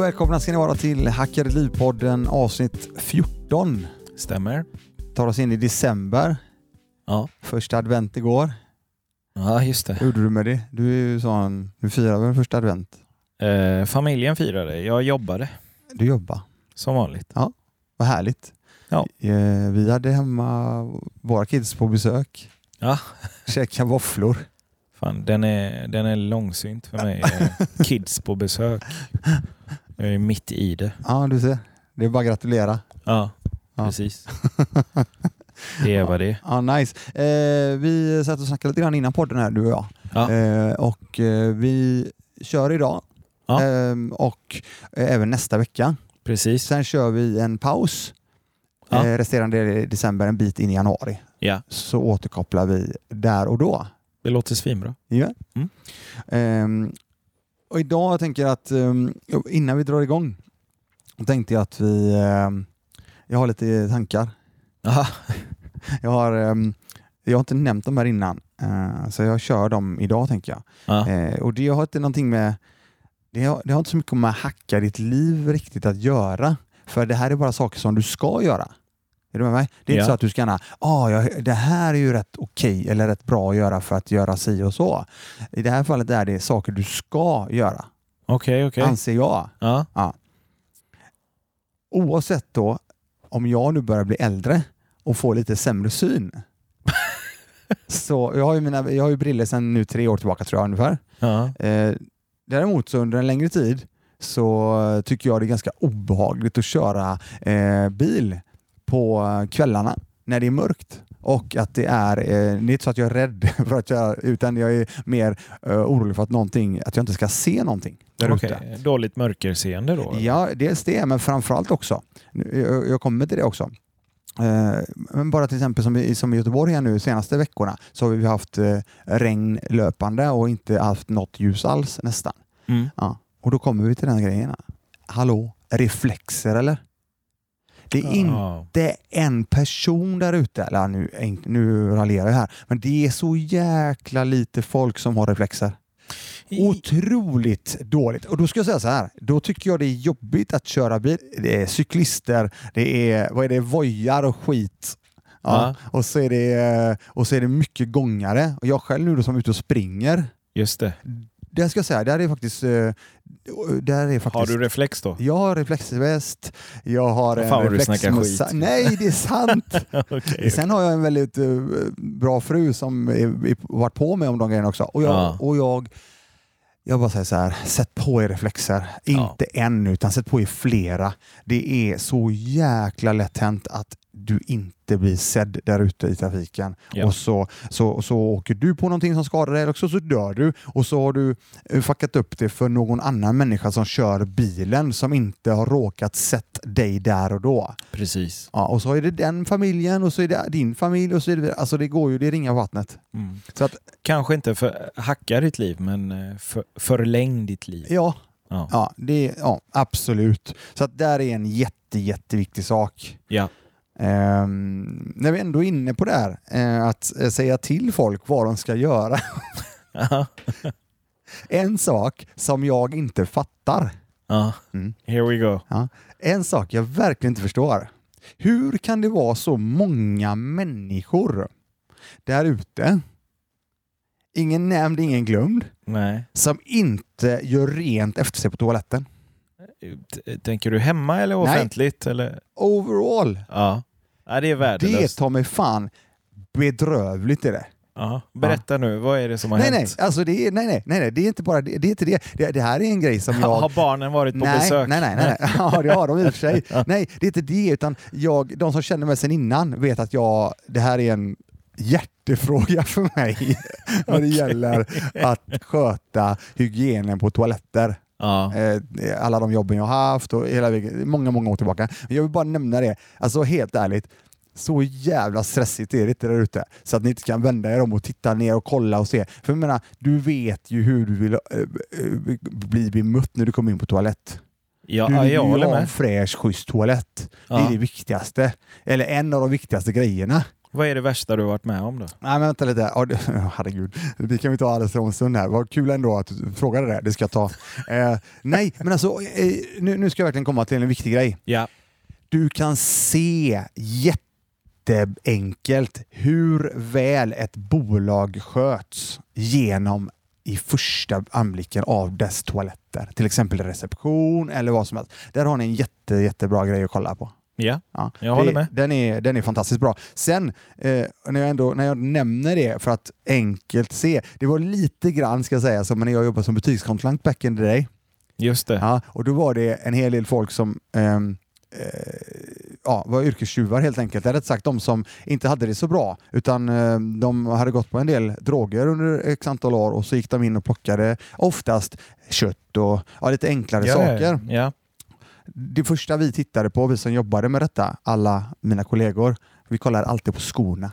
och välkomna ska ni vara till Hackar Liv-podden avsnitt 14. Stämmer. Tar oss in i december. Ja. Första advent igår. Ja, just det. Hur gjorde du med det? Du är ju sån, du firar väl första advent? Eh, familjen firade. Jag jobbade Du jobbar. som vanligt. Vad härligt. Ja. Eh, Vi hade hemma våra kids på besök. Ja. Käka våfflor. Fan, den är, den är långsynt för mig. Eh, Kids på besök. Jag är mitt i det. Ja, du ser. Det är bara att gratulera. Ja, Ja. precis. Det är vad det är. Ja, nice. Eh, vi satt och snackade lite grann innan podden här, du och jag. Ja. Eh, och eh, vi kör idag Ja. eh, och eh, även nästa vecka. Precis. Sen kör vi en paus Ja. eh, resterande december, en bit in i januari. Ja, Så återkopplar vi där och då. det låter svinbra. Ja. Mm. Ehm, och idag jag tänker att ehm, innan vi drar igång tänkte jag att vi ehm, jag har lite tankar. Aha. Jag har, ehm, jag har inte nämnt dem här innan eh, så jag kör dem idag tänker jag. Ja. Eh, och det har inte någonting med det har, det har inte så mycket med att hacka ditt liv riktigt att göra. För det här är bara saker som du ska göra. Är du med mig? Det är Ja. inte så att du ska ah, jag, det här är ju rätt okej eller rätt bra att göra för att göra si och så. I det här fallet är det saker du ska göra, Okej, okej. anser jag. Ja. Oavsett då om jag nu börjar bli äldre och får lite sämre syn. så jag har ju, mina, jag har ju briller sedan nu tre år tillbaka tror jag ungefär. Ja. Eh, däremot så under en längre tid så tycker jag det är ganska obehagligt att köra eh, bil på kvällarna när det är mörkt. Och att det är, eh, det är inte så att jag är rädd för att jag, utan jag är mer eh, orolig för att någonting, att jag inte ska se någonting där ute. Dåligt mörkerseende då? Ja, dels det, men framförallt också. Nu, Jag, jag kommer till det också. Eh, Men bara till exempel som i, som i Göteborg här nu senaste veckorna så har vi haft eh, regn löpande och inte haft något ljus alls nästan. Mm. Ja. Och då kommer vi till den grejen. Hallå, reflexer eller? Det är inte en person där ute, eller nu, nu raljerar jag här, men det är så jäkla lite folk som har reflexer. Otroligt dåligt. Och då ska jag säga så här, då tycker jag det är jobbigt att köra bil. Det är cyklister, det är, vad är det, vojar och skit. Ja. Och, så är det, och så är det mycket gångare. Och jag själv nu då som är ute och springer, Just det. Där ska jag säga, där är faktiskt... eh, Där är faktiskt Har du reflex då? jag har reflexväst, jag har fan en snackar reflexmössa. Nej, det är sant! Okej. Sen har jag en väldigt eh, bra fru som är, varit på mig om de grejerna också. Och jag, Ja. och jag, jag bara säger så här, sätt på er reflexer. Ja. Inte en, utan sätt på er flera. Det är så jäkla lätt hänt att du inte blir sedd där ute i trafiken. Ja. Och så, så, så åker du på någonting som skadar dig eller också så dör du. Och så har du eh, fuckat upp det för någon annan människa som kör bilen som inte har råkat sett dig där och då. Precis. Ja, och så är det den familjen och så är det din familj och så är det, alltså det går ju, det ringar vattnet. Mm. Så att, Kanske inte för, hacka ditt liv, men eh, för, förläng ditt liv. ja, Ja. ja, det, ja, absolut. Så att där är en jätte, jätteviktig sak. Ja. Ehm, när vi ändå är inne på det här, eh, att eh, säga till folk vad de ska göra. Ja. en sak som jag inte fattar, ja. Mm. Here we go. en sak jag verkligen inte förstår. Hur kan det vara så många människor där ute, ingen nämnd, ingen glömd, Nej. som inte gör rent efter sig på toaletten? T- Tänker du hemma eller Nej. offentligt? Eller? Overall, Ja. Ja, det är det värdelöst. tar mig fan bedrövligt i det. Ja. Berätta nu, vad är det som har Nej, nej, hänt? alltså det är, nej, nej, nej, nej, det är inte bara det. Det, är inte det. det. Det här är en grej som jag... Har barnen varit på nej, besök? Nej, nej, nej, nej. Ja, det har de i och för sig. Nej, det är inte det, utan jag, de som känner mig sedan innan vet att jag, det här är en hjärtefråga för mig vad det gäller att sköta hygienen på toaletter. Ja. Eh, alla de jobben jag har haft och hela vägen, många, många år tillbaka. Jag vill bara nämna det. Alltså helt ärligt, så jävla stressigt är det inte där ute. Så att ni inte kan vända er om och titta ner och kolla och se. För jag menar, du vet ju hur du vill eh, eh, bli bemött när du kommer in på toalett. Ja, du ja, vill jag ju ha en fräsch, schysst toalett. Det är Ja. det viktigaste. Eller en av de viktigaste grejerna Vad är det värsta du har varit med om då? Nej men vänta lite, oh, herregud. Det kan vi ta alldeles om en stund här. Vad kul ändå att du frågade det, det ska jag ta. Eh, nej, men alltså eh, nu, nu ska jag verkligen komma till en viktig grej. Ja. Du kan se jätteenkelt hur väl ett bolag sköts genom i första anblicken av dess toaletter. Till exempel reception eller vad som helst. Där har ni en jätte, jättebra grej att kolla på. Ja, Ja, jag håller med. Den är, den är fantastiskt bra. Sen, eh, när, jag ändå, när jag nämner det för att enkelt se, det var lite grann ska jag säga som när jag jobbade som butikskontrollant back in the day. Just det. Ja, och då var det en hel del folk som ehm, eh, ja, var yrkestjuvar helt enkelt. Eller rätt sagt de som inte hade det så bra utan eh, de hade gått på en del droger under x antal år och så gick de in och plockade oftast kött och ja, lite enklare ja, saker. Ja. Det första vi tittade på, vi som jobbade med detta, alla mina kollegor, vi kollade alltid på skorna.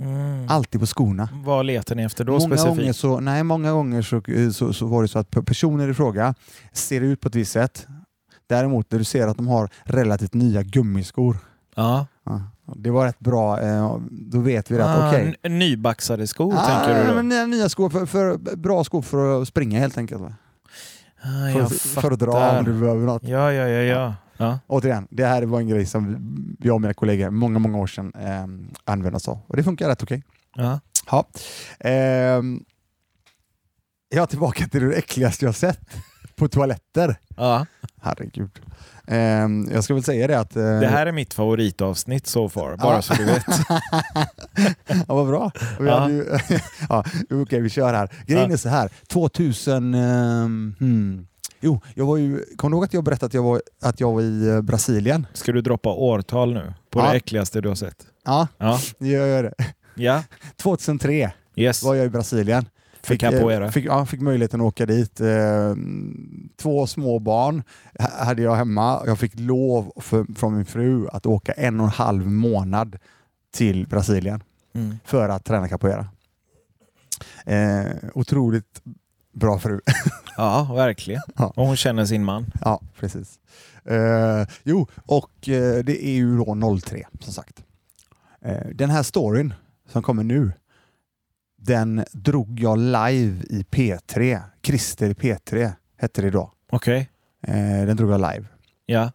Mm. Alltid på skorna. Vad letar ni efter då många specifikt? gånger, så, nej, många gånger så, så, så var det så att pe- personer i fråga ser ut på ett visst sätt. Däremot när du ser att de har relativt nya gummiskor, Ja. ja, det var rätt bra. Eh, då vet vi att Ah, okej. n- Nybaxade skor Ah, tänker du då? men nya, nya skor, för, för, bra skor för att springa helt enkelt. Va? Ah, För, jag för att dra om du behöver något. Ja, ja, ja. ja. ja. Återigen, det här var en grej som jag och mina kollegor många, många år sedan eh, använde oss av. Och det funkar rätt okej. ja. Ja. Ehm, ja, tillbaka till det äckligaste jag sett på toaletter. ja. Herregud. Ehm, jag ska väl säga det att... eh, Det här är mitt favoritavsnitt so far, bara Ja. så du vet. ja, vad bra. Vi Ja. ju, ja, Okej, vi kör här. Grejen Ja. är så här. 2000... ehm, hmm. Jo, jag var ju... Kommer du ihåg att jag berättade att jag var, att jag var i eh, Brasilien? Ska du droppa årtal nu på Ja. det äckligaste du har sett? Ja, Ja. jag gör det. Ja. 2003 Yes. var jag i Brasilien. För capoeira. eh, Fick, ja, fick möjligheten att åka dit. Eh, två små barn ha- hade jag hemma. Jag fick lov för, från min fru att åka en och en halv månad till Brasilien Mm. för att träna capoeira. Eh, otroligt bra fru. Ja, verkligen. Ja. Och hon känner sin man. ja, precis. Eh, jo, och eh, det är ju då 03 som sagt. Den här storyn som kommer nu, den drog jag live i P3. Christer i P3 hette det då. Okej. Eh, den drog jag live. Ja.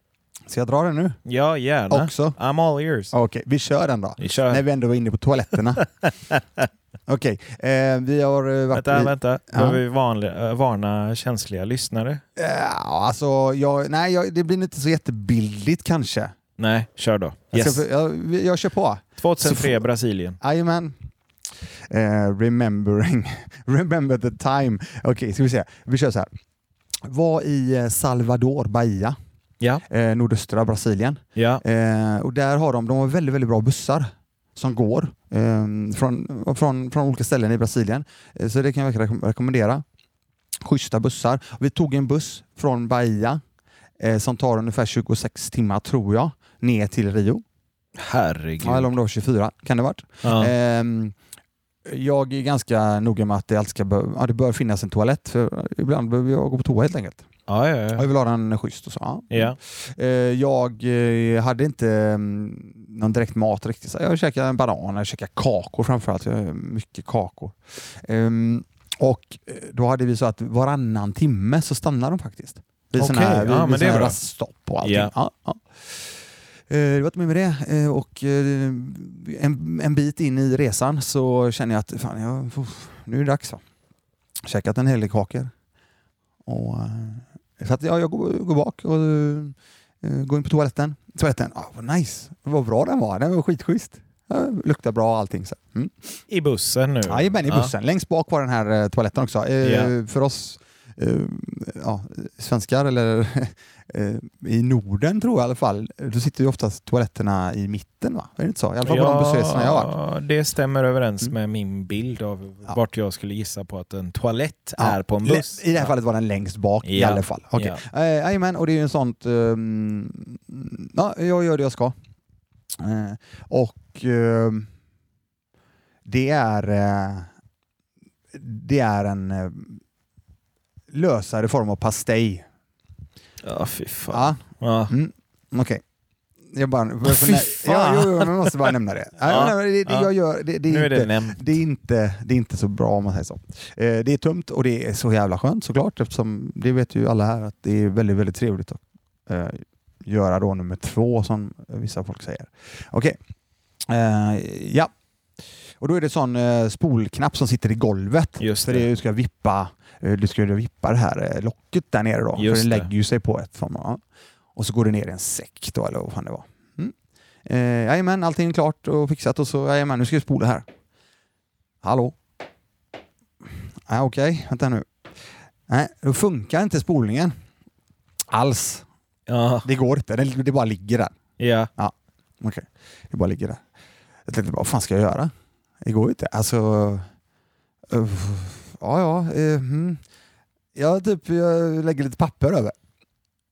Så jag drar den nu Ja, gärna. också. I'm all ears. Okej, vi kör den då. Vi kör. När vi ändå var inne på toaletterna. Okej, eh, vi har eh, varit Vänta, i... vänta. Ja. Behöver vi vanliga, äh, varna känsliga lyssnare? Ja, alltså, jag, nej, jag, det blir inte så jättebildligt kanske. Nej, kör då. Jag, Yes. ska, jag, jag kör på. 2003 så Brasilien. Jajamän. Eh, remembering. Remember the time. Okej, ska vi se. Vi kör så här. Var i eh, Salvador, Bahia, Ja. eh, nordöstra Brasilien. Ja. Eh, och där har de, de har väldigt, väldigt bra bussar som går eh, från, från, från olika ställen i Brasilien. Eh, så det kan jag verkligen rekom- rekommendera. Schyssta bussar. Vi tog en buss från Bahia eh, som tar ungefär 26 timmar tror jag, ner till Rio. Herregud. Ja, eller om det var 24, kan det ha varit. Ja. Jag är ganska noga med att det alltid ska bör, ja, det bör finnas en toalett, för ibland behöver jag gå på toa helt enkelt. ja, ja, ja. jag vill ha den schysst och så. Ja. Eh, jag eh, hade inte mm, någon direkt mat riktigt. Jag käkade en banan, jag käkade kakor framförallt. Mycket kakor. Ehm, och eh, då hade vi så att varannan timme så stannade de faktiskt. Vid Okej, sådana här, vid, ja, vid men det är bra. och allting. Ja. Ja, ja. Eh, Det var inte mer med det. Eh, Och eh, en, en bit in i resan så känner jag att fan, jag, nu är det dags. Va? Käkat en hel del kakor. Och, så att, ja, jag går, går bak och går in på toaletten. Toaletten, ah, vad nice. Vad bra den var. Den var skitschysst. Ja, luktar bra allting. Så. Mm. I bussen nu? Jajamän, i bussen. Längst bak var den här toaletten också. Ja. För oss ja, svenskar, eller eh, i Norden tror jag i alla fall, då sitter ju oftast toaletterna i mitten va? Är det inte så? I alla fall på de bussresorna jag har varit. Det stämmer överens Mm. med min bild av Ja. vart jag skulle gissa på att en toalett Ja, är på en buss. I det här fallet var den längst bak i alla fall. Okej. Ja. Eh, Jajamän, och det är ju en sånt... ehm, ja, jag gör det jag ska. Eh, och ehm, det är... eh, det är en eh, lösare form av pastej. Ja, fy fan. Ja, Ja. mm, okej. Jag, bara, Fy ja, fan. jo, jo, jag måste bara nämna det. Ja, Ja, det, det, ja. jag gör, det, är inte, det, är inte, det är inte så bra om man säger så. Eh, det är tungt och det är så jävla skönt såklart eftersom det vet ju alla här att det är väldigt, väldigt trevligt att eh, göra då nummer två som vissa folk säger. Okej, eh, ja. Och då är det sån eh, spolknapp som sitter i golvet. Just för det. Du ska vippa, eh, du ska vippa det här eh, locket där nere då. Just för det lägger ju sig på ett form Och så går det ner i en säck då, eller vad fan det var. Mm. Eh, jajamän, allting är klart och fixat och så, jajamän, nu ska vi spola här. Hallå? Nej, okej, vänta nu. Nej, då funkar inte spolningen. Alls. Ja, Det går inte, det, bara ligger där. ja. Okej, det bara ligger där. Jag tänkte, vad fan ska jag göra? Det går ju inte. Alltså... Uh, ja, ja. Uh, mm. Jag typ jag lägger lite papper över.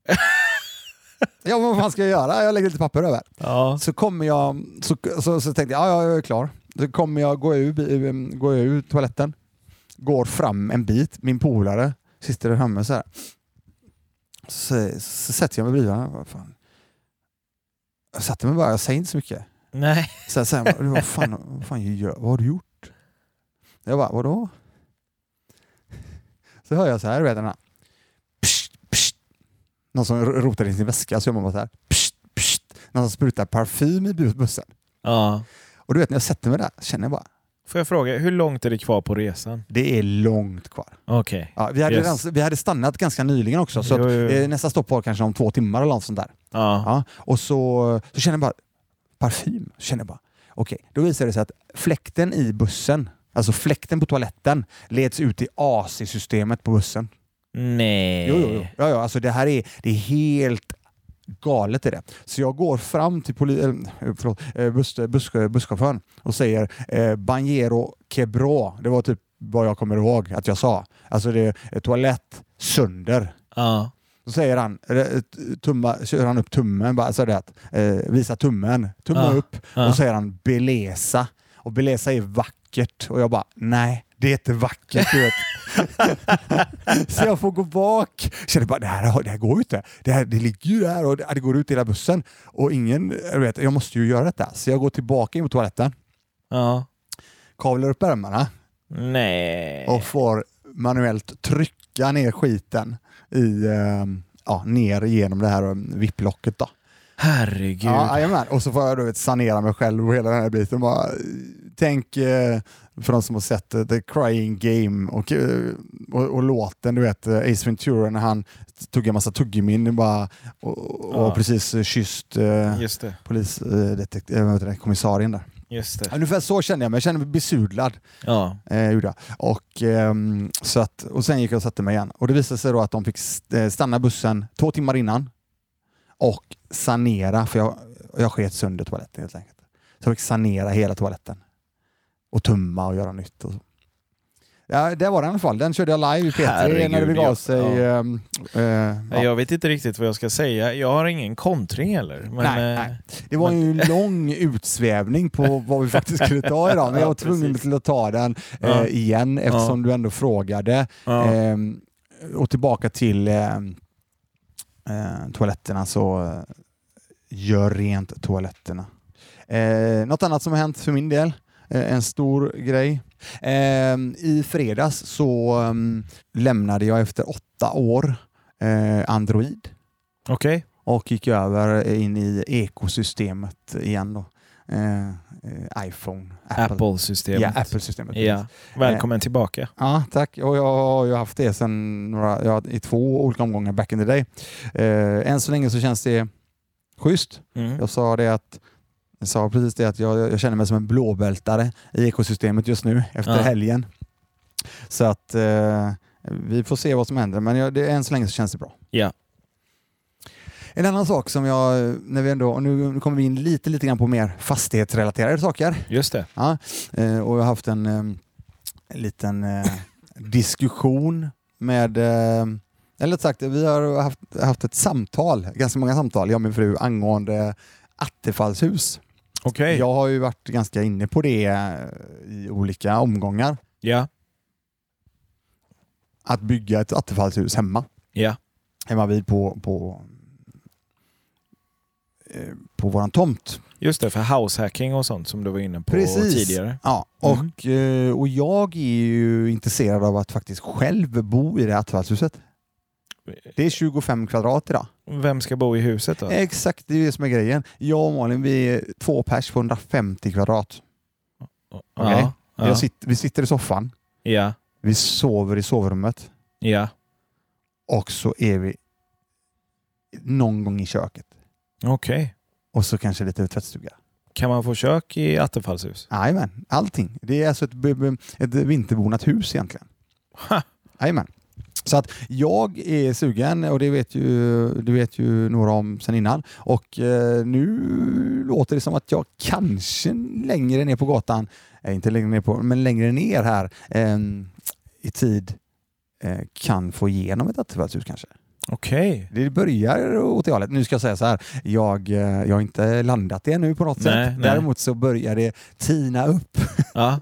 ja, vad fan ska jag göra? Jag lägger lite papper över. ja. Så kommer jag, så, så, så tänkte jag, ja, ja, jag är klar. Så kommer jag gå ur, går jag ur toaletten, går fram en bit, min polare sitter där framme så här. Så, så sätter jag mig bredvid honom. Jag satte mig bara, jag säger inte så mycket. Nej. Så säger han, vad fan, vad fan gör, vad har du gjort? Jag bara, vadå? Så hör jag så här, du vet den här. Psst, psst. Någon som rotar i sin väska så gör man bara så här. Psst, psst. Någon som sprutar parfym i bu- bussen. Ja. Och du vet när jag sätter mig där känner jag bara, Får jag fråga, hur långt är det kvar på resan? det är långt kvar. Okej. Ja, vi, hade Yes. vi hade stannat ganska nyligen också så Jo, jo, jo. eh, nästa stopp var kanske om två timmar eller något sånt där. Ja. Ja, och så, så känner jag bara, parfym. Så känner jag bara, okej, då visar det sig att fläkten i bussen, alltså fläkten på toaletten, leds ut i AC-systemet på bussen. Nej. Jo, jo, jo. Ja, ja, alltså det här är, det är helt galet är det. Så jag går fram till poli, eh, förlåt, eh, buss, buss, busschauffören och säger eh, Banjero Quebra. Det var typ vad jag kommer ihåg att jag sa. Alltså det är toalett sönder. Ja. Då säger han, tumma, kör han upp tummen, bara så det att, eh, visa tummen, tumma Ja, upp ja. och så säger han belesa. Och belesa är vackert och jag bara nej, det är inte vackert. Du vet. så jag får gå bak. Känner bara det här, det här går ju inte. Det, här, det ligger ju där och det, det går ut i hela bussen. Och ingen, jag, vet, jag måste ju göra detta. Så jag går tillbaka in på toaletten, Ja. kavlar upp ärmarna Nej. och får manuellt trycka ner skiten i, eh, ja, ner genom det här eh, vipplocket. Då. Herregud. Ja, jajamän. och så får jag då vet, sanera mig själv och hela den här biten. Bara, tänk eh, för de som har sett eh, The Crying Game och, eh, och, och låten, du vet eh, Ace Ventura när han tog en massa tuggummin bara, och, och Ja. precis eh, kysst eh, polisdetektiv, eh, det, kommissarien där. Just det. Ungefär så kände jag mig, jag kände mig besudlad. Ja. Eh, gjorde jag. Och, ehm, så att, och sen gick jag och satte mig igen. Och det visade sig då att de fick st- eh, stanna bussen två timmar innan och sanera, för jag, jag sket sönder toaletten helt enkelt. Så jag fick sanera hela toaletten. Och tumma och göra nytt. Och så. Ja, det var den i alla fall. Den körde jag live i P3 Herregud, när det begav sig. Ja. eh, ja. Jag vet inte riktigt vad jag ska säga. Jag har ingen kontring heller. Men, Nej, eh, nej. Det var ju en lång utsvävning på vad vi faktiskt skulle ta idag, men jag var tvungen till att ta den eh, Ja. igen eftersom du ändå frågade. Ehm, och tillbaka till eh, toaletterna så eh, gör rent toaletterna. Eh, något annat som har hänt för min del, eh, en stor grej. Ehm, I fredags så ehm, lämnade jag efter åtta år eh, Android Okej. och gick över in i ekosystemet igen då. Eh, eh, iPhone, Apple. Apple-systemet. Ja, Apple-systemet. Ja. Välkommen tillbaka. Ja, tack. Och jag har ju haft det sedan några, ja, i två olika omgångar back in the day. Eh, än så länge så känns det schysst. Mm. Jag sa det att jag sa precis det att jag, jag känner mig som en blåbältare i ekosystemet just nu efter Ja. helgen. Så att eh, vi får se vad som händer, men jag, det, än så länge så känns det bra. Ja. En annan sak som jag, när vi ändå, och nu kommer vi in lite, lite grann på mer fastighetsrelaterade saker. Just det. Ja, eh, och jag har haft en, eh, en liten eh, diskussion med, eh, eller rätt sagt, vi har haft, haft ett samtal, ganska många samtal, jag och min fru, angående attefallshus. Okej. Jag har ju varit ganska inne på det eh, i olika omgångar, Ja. att bygga ett attefallshus hemma. Ja. Hemma vid på, på, eh, på på våran tomt. Just det, för househacking och sånt som du var inne på Precis. tidigare. Ja, Mm. och, eh, och jag är ju intresserad av att faktiskt själv bo i det här attefallshuset. Det är 25 kvadrat idag. Vem ska bo i huset då? Exakt, det är det som är grejen. Jag och Malin, vi är två pers på 150 kvadrat. Ja, okej. ja, sitter, vi sitter i soffan, ja, vi sover i sovrummet ja. och så är vi någon gång i köket. Okej. Och så kanske lite tvättstuga. Kan man få kök i attefallshus? Jajamän, allting. Det är alltså ett, ett vinterbonat hus egentligen. Jajamän. Så att jag är sugen och det vet ju, det vet ju några om sen innan. Och eh, nu låter det som att jag kanske längre ner på gatan, eh, inte längre ner på, men längre ner här eh, i tid eh, kan få igenom ett attefallshus kanske. Okej. Det börjar åt det hållet. Nu ska jag säga så här, jag, eh, jag har inte landat det nu på något Nej, sätt. nej. Däremot så börjar det tina upp. Ja.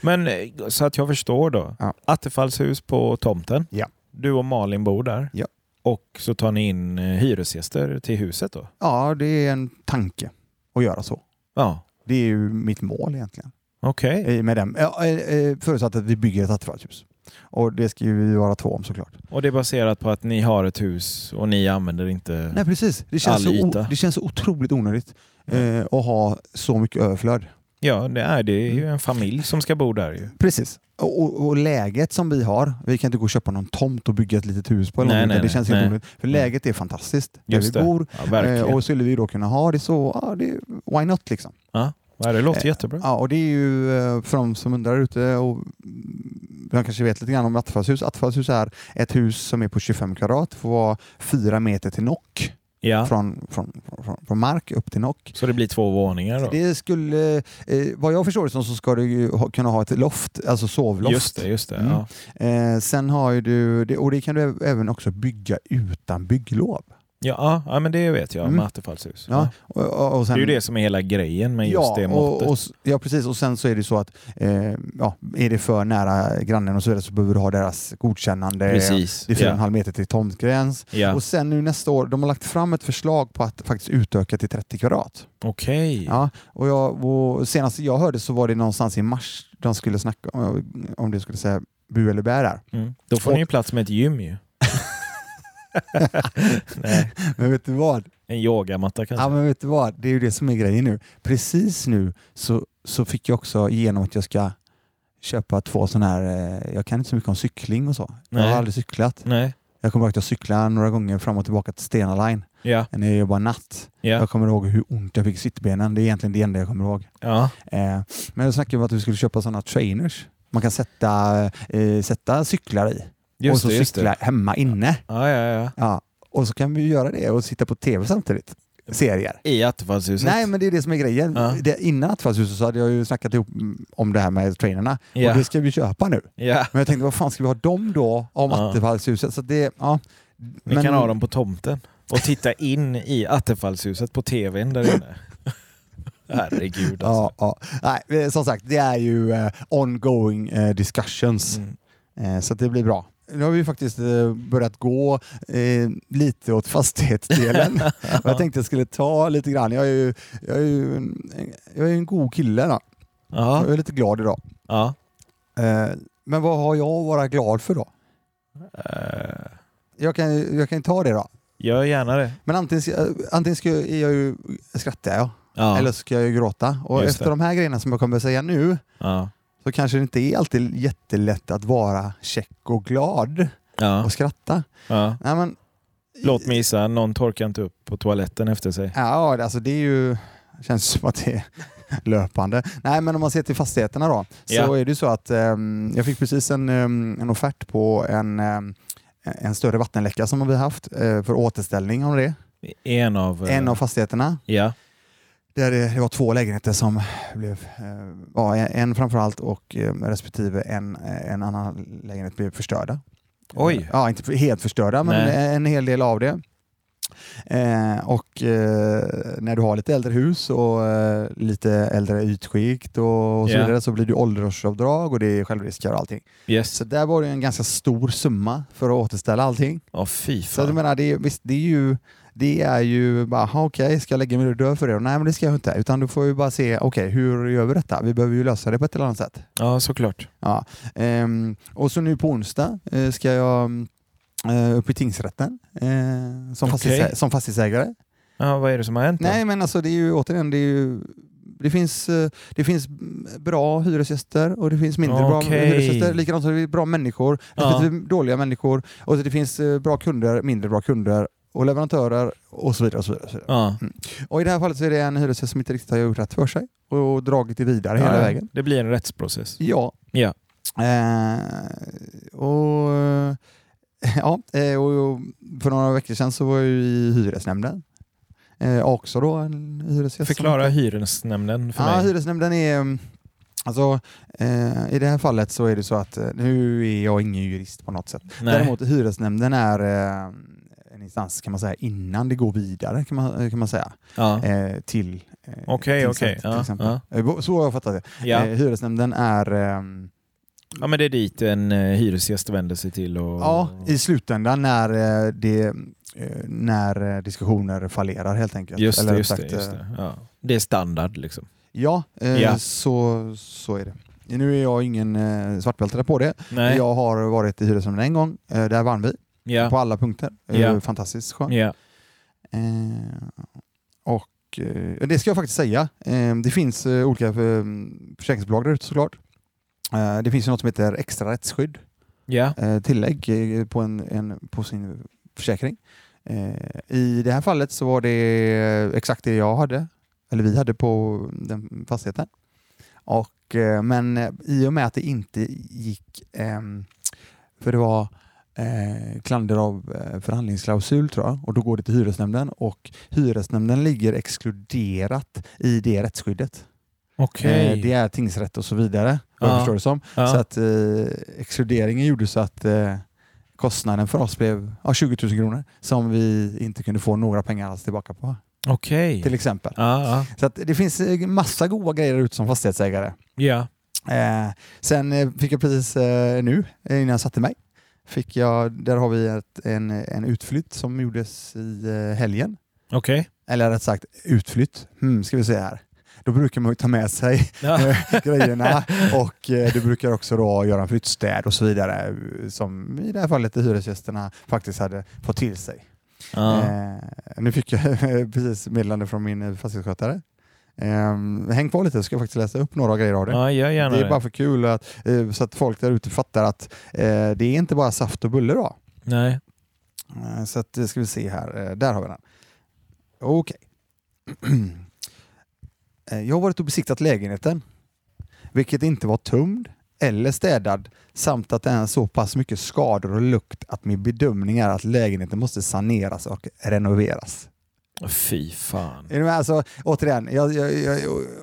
Men eh, så att jag förstår då. Ja. Attefallshus på tomten. Ja. Du och Malin bor där. Ja. Och så tar ni in eh, hyresgäster till huset då? Ja, det är en tanke att göra så. Ja. Det är ju mitt mål egentligen. Okej. Med dem. Ja, eh, eh, Förutsatt att vi bygger ett attefallshus. Och det ska ju vi vara två om såklart. Och det är baserat på att ni har ett hus och ni använder inte... Nej precis, det känns, All så, yta. det känns så otroligt onödigt eh, att ha så mycket överflöd. Ja, det är, det är Mm. ju en familj som ska bo där ju. Precis. Och, och, läget som vi har, vi kan inte gå och köpa någon tomt och bygga ett litet hus på. Eller Nej, nej, det känns nej. onödigt. För läget är fantastiskt Just där det. vi bor. Ja. Eh, och skulle vi då kunna ha det så, ja, det, why not liksom. ja, det låter Eh, jättebra. Ja, och det är ju eh, för de som undrar ute och mm, de kanske vet lite grann om attefallshus. Attefallshus är ett hus som är på 25 kvadrat, får vara fyra meter till nock Ja. från, från, från, från mark upp till nock. Så det blir två våningar då? Det skulle, eh, vad jag förstår det som så ska du ju ha, kunna ha ett loft, alltså sovloft. Just det, just det. Mm. Ja. Eh, sen har du, det, och det kan du även också bygga utan bygglov. Ja, ja, ja, men det vet jag Mm. med attefallshus. Ja, Ja. och, och, och sen, Det är ju det som är hela grejen med just det måttet. Och, ja, precis. Och sen så är det så att eh, ja, är det för nära grannen och så vidare så behöver du ha deras godkännande. Precis. Det är fyra och en ja. halv meter till tomtgräns. Ja. Och sen nu nästa år, de har lagt fram ett förslag på att faktiskt utöka till 30 kvadrat. Okej. Ja, och, jag, och senast jag hörde så var det någonstans i mars de skulle snacka om, om det skulle säga bu eller bär där. Mm. Då får Och- ni ju plats med ett gym ju. Nej, Men vet du vad? en yogamatta kanske. Ja, men vet du vad? Det är ju det som är grejen nu. Precis nu så, så fick jag också igenom att jag ska köpa två sådana här, eh, jag kan inte så mycket om cykling och så. Jag Nej. har aldrig cyklat. Nej. Jag kommer ihåg att jag cyklade några gånger fram och tillbaka till Stena Line Ja. när jag jobbade natt. Ja. Jag kommer ihåg hur ont jag fick i sittbenen. Det är egentligen det enda jag kommer ihåg. Ja. Eh, men jag snackade om att vi skulle köpa sådana trainers. Man kan sätta, eh, sätta cyklar i och Just så det, cykla det. hemma inne. Ja, ja, ja. Ja. Och så kan vi göra det och sitta på tv samtidigt. Serier. I attefallshuset. Nej, men det är det som är grejen. Ja. Det, innan Attefallshuset så hade jag ju snackat ihop mm, om det här med trainerna Ja. och det ska vi köpa nu. Ja. Men jag tänkte, vad fan ska vi ha dem då om Ja. Attefallshuset? Så det, ja. Ni kan ha dem på tomten och titta in i attefallshuset på tvn där inne. Herregud Ja, alltså. ja. Nej, eh, som sagt, det är ju eh, ongoing eh, discussions. Mm. Eh, så det blir bra. Nu har vi faktiskt eh, börjat gå eh, lite åt fastighetsdelen. Jag tänkte jag skulle ta lite grann. Jag är ju, jag är ju en, jag är en god kille. Då. Ja. Jag är lite glad idag. ja. Eh, men vad har jag att vara glad för då? Eh, Jag kan, jag kan ta det då. gör gärna det. Men antingen, antingen ska jag, jag ju, skrattar jag Ja. eller så ska jag ju gråta. Och Just efter det. de här grejerna som jag kommer säga nu ja. Så kanske det inte är alltid jättelätt att vara check och glad Ja. och skratta. ja. Nej, men, Låt mig gissa, någon torkar inte upp på toaletten efter sig. Ja, alltså det är ju... känns som att det är löpande. Nej, men om man ser till fastigheterna då. Så Ja. är det så att ehm, jag fick precis en, ehm, en offert på en, ehm, en större vattenläcka som vi har haft eh, för återställning av det. En av... eh, En av fastigheterna. Ja. Där det, det var två lägenheter som blev, eh, ja, en- framförallt och eh, respektive en, eh, en annan lägenhet blev förstörda. Oj. Ja, inte helt förstörda, men Nej. en hel del av det. Eh, och eh, när du har lite äldre hus och eh, lite äldre ytskikt och, och så Ja. vidare så blir det åldersavdrag och det är självrisker och allting. Yes. Så där var det en ganska stor summa för att återställa allting. Åh fy Så jag fan. menar, det visst, det är ju det är ju bara, "Ha, okej, ska jag lägga mig och dö för det? Nej, men det ska jag inte. Utan du får ju bara se, okej, hur gör vi detta? Vi behöver ju lösa det på ett eller annat sätt. Ja, såklart. Ja. Ehm, och så nu på onsdag eh, ska jag eh, upp i tingsrätten eh, som, Okej. fastighetsägare, som fastighetsägare. Ja, vad är det som har hänt då? Nej, men alltså det är ju återigen, det är ju det finns, eh, det finns bra hyresgäster och det finns mindre bra Okej. hyresgäster. Likadant så är det bra människor, Ja. dåliga människor. Och det finns bra kunder, mindre bra kunder och leverantörer och så vidare. Och, så vidare, och, så vidare. Ja. och i det här fallet så är det en hyresgäst som inte riktigt har gjort rätt för sig och dragit det vidare hela Ja, vägen. Det blir en rättsprocess. Ja. Ja. Eh, och, ja, eh, och och för några veckor sedan så var jag i hyresnämnden. Eh, också då en hyresgäst. Förklara hyresnämnden för Ja, mig. hyresnämnden är... mm, Alltså, eh, I det här fallet så är det så att, eh, nu är jag ingen jurist på något sätt. Nej. Däremot hyresnämnden är eh, en instans kan man säga innan det går vidare kan man, kan man säga. Ja. Eh, till eh, Okej, tingsrätt, okej. till Ja, exempel. ja. Eh, Så har jag fattat det. Ja. Eh, hyresnämnden är ehm, ja, men det är dit en eh, hyresgäst vänder sig till och... Ja, i slutändan när, eh, det, eh, när eh, diskussioner fallerar helt enkelt. Just Eller det, just rätt det, sagt, just eh, det. Ja. Det är standard liksom. Ja, eh, Ja. Så, så är det. Nu är jag ingen eh, svartbältare på det. Nej. Jag har varit i hyresnämnden en gång. Eh, där vann vi Ja. på alla punkter. Ja. Fantastiskt skönt. Ja. Eh, och eh, det ska jag faktiskt säga. Eh, det finns eh, olika försäkringsbolag där ute såklart. Det finns ju något som heter extra rättsskydd. Eh, tillägg på, en, en, på sin försäkring. I det här fallet så var det exakt det jag hade, eller vi hade på den fastigheten. Och, men i och med att det inte gick, ehm, för det var eh, klander av eh, förhandlingsklausul tror jag, och då går det till hyresnämnden och hyresnämnden ligger exkluderat i det rättsskyddet. Okej. Eh, det är tingsrätt och så vidare, vad jag Ja. förstår det som. Ja. Så att eh, exkluderingen gjorde så att eh, kostnaden för oss blev ja, 20 000 kronor som vi inte kunde få några pengar alls tillbaka på. Okej. Till exempel. Ja, ja. Så att det finns eh, massa goda grejer ute som fastighetsägare. ja. Eh, sen fick jag precis nu, innan jag satte mig, fick jag, där har vi ett, en, en utflytt som gjordes i eh, helgen. Okej. Eller rätt sagt utflytt, hmm, ska vi se här. Då brukar man ju ta med sig Ja. grejerna och eh, du brukar också då göra en flyttstäd och så vidare som i det här fallet hyresgästerna faktiskt hade fått till sig. Ja. Eh, nu fick jag precis meddelande från min eh, fastighetsskötare. Eh, häng kvar lite så ska jag faktiskt läsa upp några grejer av det. ja, gör gärna det är bara för kul att, eh, så att folk där ute fattar att eh, det är inte bara saft och bulle då. Nej. Eh, Så att, det ska vi se här. Där har vi den. Okej. Eh, Jag har varit och besiktat lägenheten, vilket inte var tömd eller städad samt att det är så pass mycket skador och lukt att min bedömning är att lägenheten måste saneras och renoveras. Fy fan. Med? Alltså, återigen, jag, jag, jag,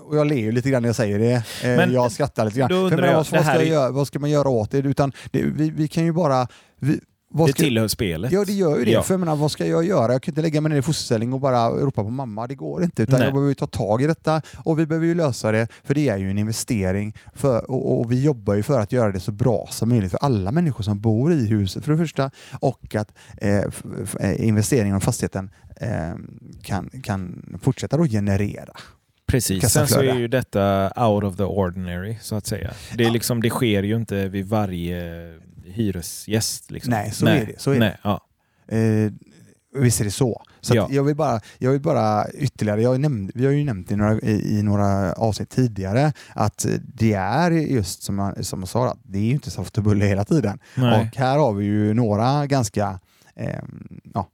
och jag ler ju lite grann när jag säger det. Eh, Men jag skrattar lite grann. För jag, vad, det ska är- göra, vad ska man göra åt det? Utan det, vi, vi kan ju bara... Vi, vad Det ska, tillhör spelet. Ja, det gör ju det. Ja. För jag menar, vad ska jag göra? Jag kan inte lägga mig ner i fosterställning och bara ropa på mamma. Det går inte. Utan Nej. jag behöver ju ta tag i detta och vi behöver ju lösa det. För det är ju en investering för, och, och vi jobbar ju för att göra det så bra som möjligt för alla människor som bor i huset för det första. Och att eh, eh, investeringen i fastigheten kan, kan fortsätta då generera. Precis. Sen så är ju detta out of the ordinary, så att säga. Det, är Ja. liksom, det sker ju inte vid varje hyresgäst. Liksom. Nej, så är det, så är det. Nej, Ja. Eh, visst är det så. så Ja. att jag, vill bara, jag vill bara ytterligare, jag nämnde, vi har ju nämnt i några, i, i några avsnitt tidigare att det är just som jag, som jag sa, att det är ju inte saft och bulle hela tiden. Nej. Och här har vi ju några ganska eh, ja,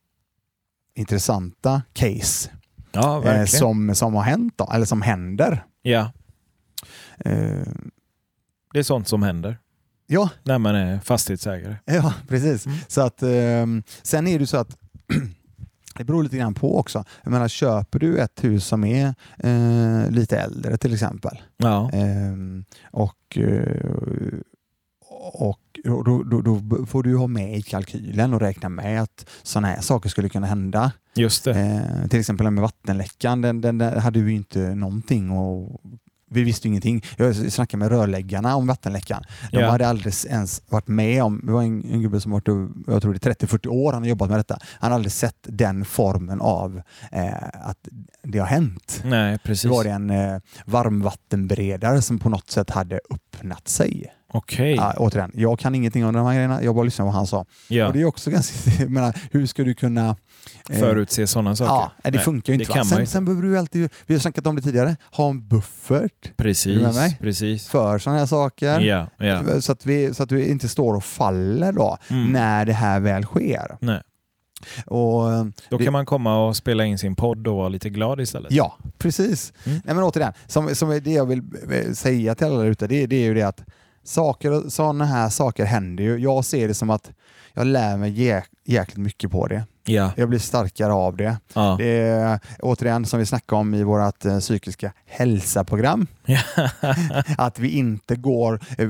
intressanta case ja, eh, som, som har hänt, då, eller som händer. Ja, Eh, det är sånt som händer ja, när man är fastighetsägare. Ja, precis. Mm. Så att, ehm, sen är det så att det beror lite grann på också. Jag menar, köper du ett hus som är eh, lite äldre till exempel Ja. ehm, och, eh, och och då, då, då får du ju ha med i kalkylen och räkna med att sådana här saker skulle kunna hända. Just. Eh, till exempel med vattenläckan, den, den, den hade vi ju inte någonting att vi visste ingenting. Jag snackade med rörläggarna om vattenläckan. De Ja. hade aldrig ens varit med om, det var en, en gubbe som varit, jag tror det är 30-40 år han har jobbat med detta. Han har aldrig sett den formen av eh, att det har hänt. Nej, precis. Det var en eh, varmvattenberedare som på något sätt hade öppnat sig. Okej. Ja, återigen, jag kan ingenting om de här grejerna, jag bara lyssnar på vad han sa. Ja. Och det är också ganska, jag menar, hur ska du kunna eh, Förutse sådana saker. Ja, det Nej, funkar ju det inte. kan Sen, sen behöver du alltid, vi har snackat om det tidigare, ha en buffert Precis. med mig? precis. för sådana här saker. Ja, ja. Så, att vi, så att du inte står och faller då Mm. när det här väl sker. Nej. Och, Då Det- kan man komma och spela in sin podd och vara lite glad istället. ja, precis. Mm. Nej, men återigen, som, som det jag vill eh, säga till alla där ute, det, det är ju det att saker, sådana här saker händer ju. Jag ser det som att jag lär mig jä, jäkligt mycket på det. Ja. Jag blir starkare av det. ja. Det är återigen som vi snackade om i vårt eh, psykiska hälsa-program. att vi inte går... eh,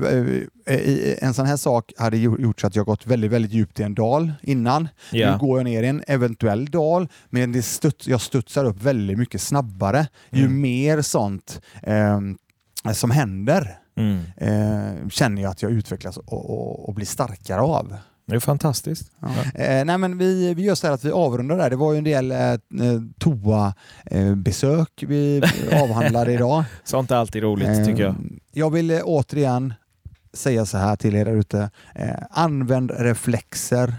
eh, i- En sån här sak hade gjo- gjort så att jag gått väldigt, väldigt djupt i en dal innan. Ja. Nu går jag ner i en eventuell dal, men det studs, jag studsar upp väldigt mycket snabbare ju Mm. mer sånt eh, som händer. Mm. Eh, känner jag att jag utvecklas och, och, och blir starkare av. Det är fantastiskt. Ja. Eh, nej men vi, vi gör så här att vi avrundar där. Det var ju en del eh, toa-besök vi avhandlade idag. Sånt är alltid roligt tycker jag. Eh, Jag vill eh, återigen säga så här till er där ute. Eh, använd reflexer.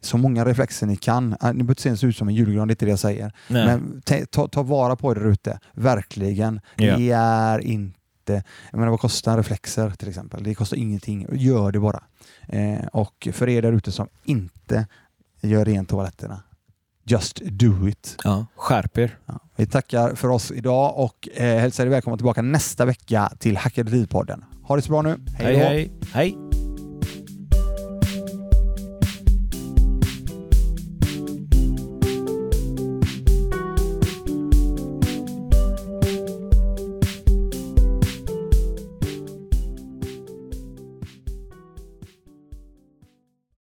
Så många reflexer ni kan. Eh, Ni behöver inte se ut som en julgran, det är inte det jag säger. Nej. Men ta, ta vara på er där ute. Verkligen. Ja. Det är inte... Jag menar, vad kostar reflexer till exempel? Det kostar ingenting. Gör det bara. Eh, och för er där ute som inte gör rent toaletterna, just do it. ja. Skärp er. Ja. Vi tackar för oss idag och eh, hälsar er välkomna tillbaka nästa vecka till Hackeripodden. Ha det så bra nu. Hej då. hej. Hej.